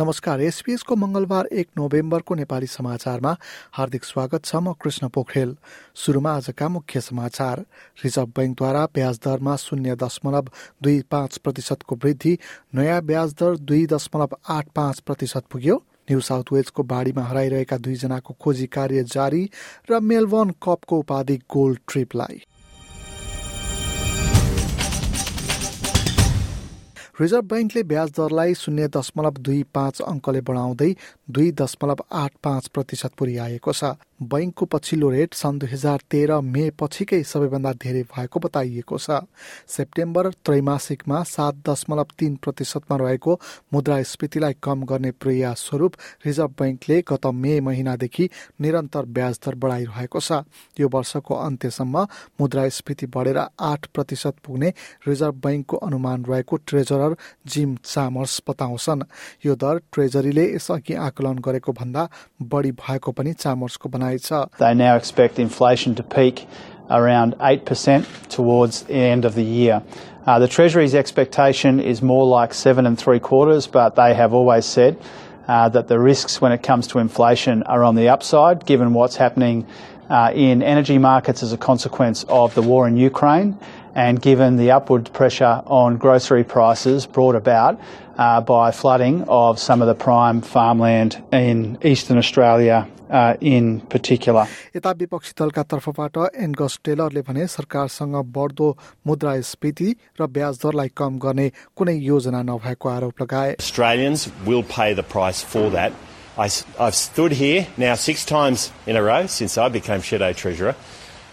नमस्कार एसपीएसको मंगलबार एक नोभेम्बरको नेपाली समाचारमा हार्दिक स्वागत छ म कृष्ण पोखरेल। सुरुमा आजका मुख्य समाचार। रिजर्भ बैंकद्वारा ब्याज दरमा शून्य दशमलव दुई पाँच प्रतिशतको वृद्धि नयाँ ब्याज दर दुई दशमलव आठ पाँच प्रतिशत पुग्यो। न्यू साउथ वेल्सको बाढ़ीमा हराइरहेका दुईजनाको खोजी कार्य जारी र मेलबर्न कपको उपाधि गोल्ड ट्रिपलाई। रिजर्भ ब्याङ्कले ब्याज दरलाई शून्य दशमलव दुई पाँच अङ्कले बढाउँदै दुई दशमलव आठ पाँच प्रतिशत पुर्याएको छ। बैङ्कको पछिल्लो रेट सन् दुई हजार तेह्र मे पछिकै सबैभन्दा धेरै भएको बताइएको छ। सेप्टेम्बर त्रैमासिकमा सात दशमलव तीन प्रतिशतमा रहेको मुद्रास्फीतिलाई कम गर्ने प्रयास स्वरूप रिजर्भ ब्याङ्कले गत मे महिनादेखि निरन्तर ब्याज दर बढाइरहेको छ। यो वर्षको अन्त्यसम्म मुद्रास्फीति बढेर आठ प्रतिशत पुग्ने रिजर्भ ब्याङ्कको अनुमान रहेको ट्रेजरर जिम चामर्स बताउँछन्। यो दर ट्रेजरीले यसअघि आकलन गरेको भन्दा बढी भएको पनि चामर्सको भनाइ They now expect inflation to peak around 8% towards the end of the year. Uh, the Treasury's expectation is more like seven and three quarters, but they have always said uh, that the risks when it comes to inflation are on the upside, given what's happening uh, in energy markets as a consequence of the war in Ukraine and given the upward pressure on grocery prices brought about uh, by flooding of some of the prime farmland in eastern Australia uh, in particular. यता विपक्षी दलका तर्फबाट एनगस टेलरले भने सरकारसँग बढ्दो मुद्रास्फीति र ब्याज दरलाई कम गर्ने कुनै योजना नभएको आरोप लगाए Australians will pay the price for that. I, have stood here now six times in a row since I became Shadow Treasurer,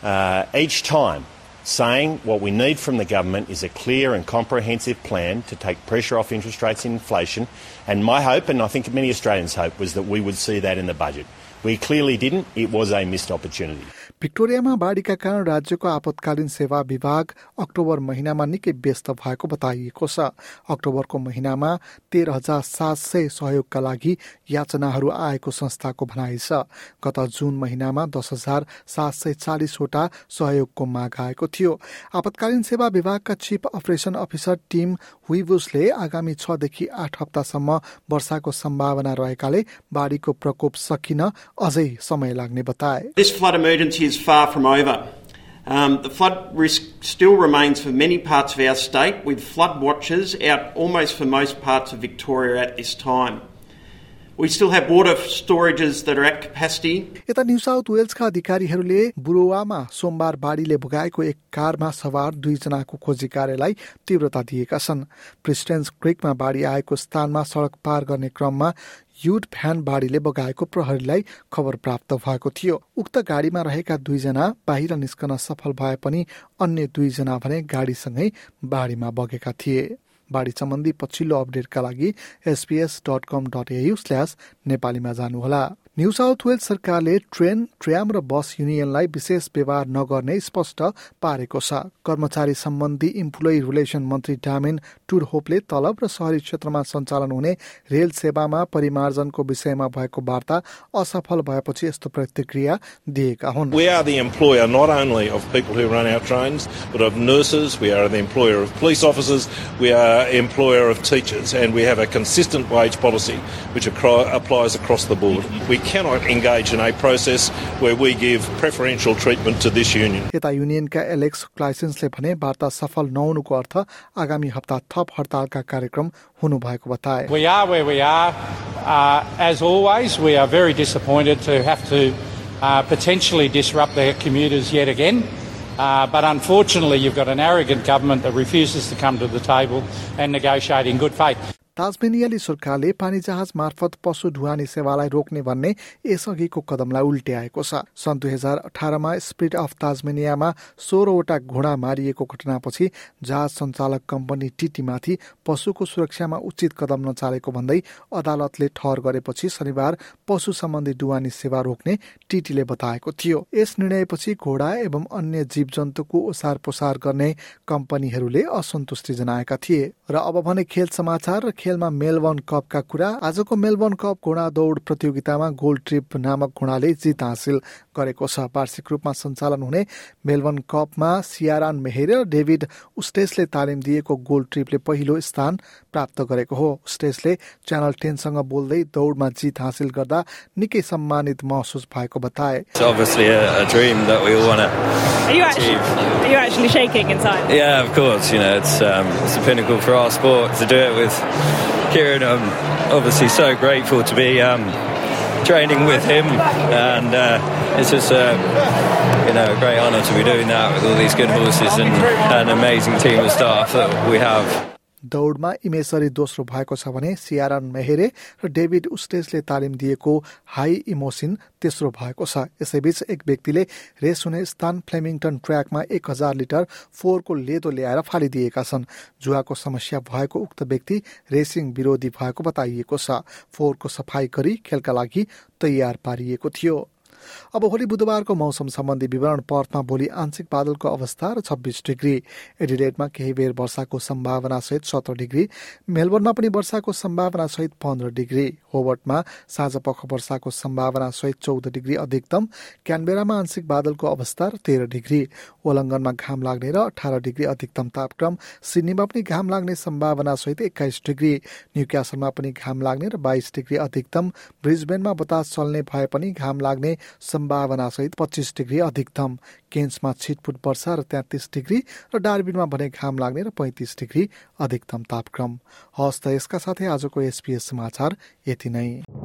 uh, each time saying what we need from the government is a clear and comprehensive plan to take pressure off interest rates and inflation. And my hope, and I think many Australians' hope, was that we would see that in the budget. We clearly didn't. It was a missed opportunity. भिक्टोरियामा बाढीका कारण राज्यको आपतकालीन सेवा विभाग October महिनामा निकै व्यस्त भएको बताइएको छ अक्टोबरको महिनामा तेह्र हजार सात सय सहयोगका लागि याचनाहरू आएको संस्थाको भनाइ छ गत जुन महिनामा दस हजार सात सय चालिसवटा सहयोगको माग आएको थियो आपतकालीन सेवा विभागका चिफ अपरेसन अफिसर टिम हुइबुसले आगामी छदेखि आठ हप्तासम्म वर्षाको सम्भावना रहेकाले बाढीको प्रकोप सकिन अझै समय लाग्ने बताए is far from over. Um, the flood risk still remains for many parts of our state, with flood watchers out almost for most parts of Victoria at this time. We still have water storages that are at capacity. यता New South वेल्सका अधिकारीहरूले बुरोवामा सोमबार बाढीले भोगाएको एक कारमा सवार दुईजनाको खोजी कार्यलाई तीव्रता दिएका छन्। प्रिस्टेन्स क्रिकमा बाढी आएको स्थानमा सड़क पार गर्ने क्रममा युट भ्यान बाढीले बगाएको प्रहरीलाई खबर प्राप्त भएको थियो। उक्त गाडीमा रहेका दुईजना बाहिर निस्कन सफल भए पनि अन्य दुईजना भने गाडीसँगै बाढीमा बगेका थिए। बाढी सम्बन्धी पछिल्लो अपडेटका लागि SBS dot com dot AU slash नेपालीमा जानुहोला। न्यू साउथ वेल्स सरकारले ट्रेन ट्र्याम र बस युनियनलाई विशेष व्यवहार नगर्ने स्पष्ट पारेको छ कर्मचारी सम्बन्धी इम्प्लोइ रिलेसन मन्त्री डामेन टुरहोपले तलब र शहरी क्षेत्रमा सञ्चालन हुने रेल सेवामा परिमार्जनको विषयमा भएको वार्ता असफल भएपछि यस्तो प्रतिक्रिया दिएका हुन् We are the employer not only of people who run our trains, but of nurses, we are the employer of police officers, we are employer of teachers, and we have a consistent wage policy which applies across the board. We cannot engage in a process where we give preferential treatment to this union. यता युनियनका Alex क्लाइसेन्सले भने वार्ता सफल नहुनुको अर्थ आगामी हप्ता थप हडतालका कार्यक्रम हुनु भएको बताए We are where we are. Uh, as always, we are very disappointed to have to uh, potentially disrupt the commuters yet again. Uh, but unfortunately, you've got an arrogant government that refuses to come to the table and negotiate in good faith. ताजमेनियाली सरकारले पानी जहाज मार्फत पशु ढुवानी सेवालाई रोक्ने भन्ने यसअघिको कदमलाई उल्ट्याएको छ। सन् दुई हजार अठारमा स्प्रिट अफ ताजमेनियामा सोह्रवटा घोडा मारिएको घटनापछि जहाज सञ्चालक कम्पनी टिटीमाथि पशुको सुरक्षामा उचित कदम नचालेको भन्दै अदालतले ठहर गरेपछि शनिबार पशु सम्बन्धी डुवानी सेवा रोक्ने टिटीले बताएको थियो। यस निर्णयपछि घोडा एवं अन्य जीव जन्तुको ओसार पोसार गर्ने कम्पनीहरूले असन्तुष्टि जनाएका थिए। र अब भने खेल समाचार खेलमा मेलबर्न कपका कुरा आजको मेलबर्न कप घोडा दौड प्रतियोगितामा गोल्ड ट्रिप नामक घोडाले जित हासिल गरेको छ वार्षिक रूपमा सञ्चालन हुने मेलबर्न कपमा सियारान मेहेर र डेभिड उस्टेसले तालिम दिएको गोल्ड ट्रिपले पहिलो स्थान प्राप्त गरेको हो उस्टेसले च्यानल टेनसँग बोल्दै दौडमा जित हासिल गर्दा निकै सम्मानित महसुस भएको बताए Yeah, of course. You know, it's um, it's a pinnacle for our sport to do it with Kieran. I'm obviously so grateful to be um, training with him, and uh, it's just a you know a great honour to be doing that with all these good horses and an amazing team of staff that we have. दौडमा इमेसरी दोस्रो भएको छ भने सियारन मेहेरे र David उस्टेसले तालिम दिएको high इमोसिन तेस्रो भएको छ। यसैबीच एक व्यक्तिले रेस हुने स्थान फ्लेमिङटन ट्र्याकमा एक हजार लिटर फोहोरको लेदो ल्याएर फालिदिएका छन्। जुवाको समस्या भएको उक्त व्यक्ति रेसिङ विरोधी भएको बताइएको छ। फोहोरको सफाई गरी खेलका लागि तयार पारिएको थियो। अब भोलि बुधबारको मौसम सम्बन्धी विवरण पर्थमा भोलि आंशिक बादलको अवस्था र छब्बिस डिग्री। एडिलेटमा केही बेर वर्षाको सम्भावना सहित सत्र डिग्री। मेलबर्नमा पनि वर्षाको सम्भावना सहित पन्ध्र डिग्री। होबर्टमा साँझ पख वर्षाको सम्भावना सहित चौध डिग्री अधिकतम। क्यानबेरामा आंशिक बादलको अवस्था र तेह्र डिग्री। ओलङ्गनमा घाम लाग्ने र अठार डिग्री अधिकतम तापक्रम। सिडनीमा पनि घाम लाग्ने सम्भावना सहित एक्काइस डिग्री। न्युक्यासलमा पनि घाम लाग्ने र बाइस डिग्री अधिकतम। ब्रिजबेनमा बतास चल्ने भए पनि घाम लाग्ने सम्भावना सहित पच्चिस डिग्री अधिकतम केन्समा छिटफुट वर्षा र तेत्तिस डिग्री र डार्बिनमा भने घाम लाग्ने र पैँतिस डिग्री अधिकतम तापक्रम। हस् त यसका साथै आजको एसपीएस समाचार यति नै।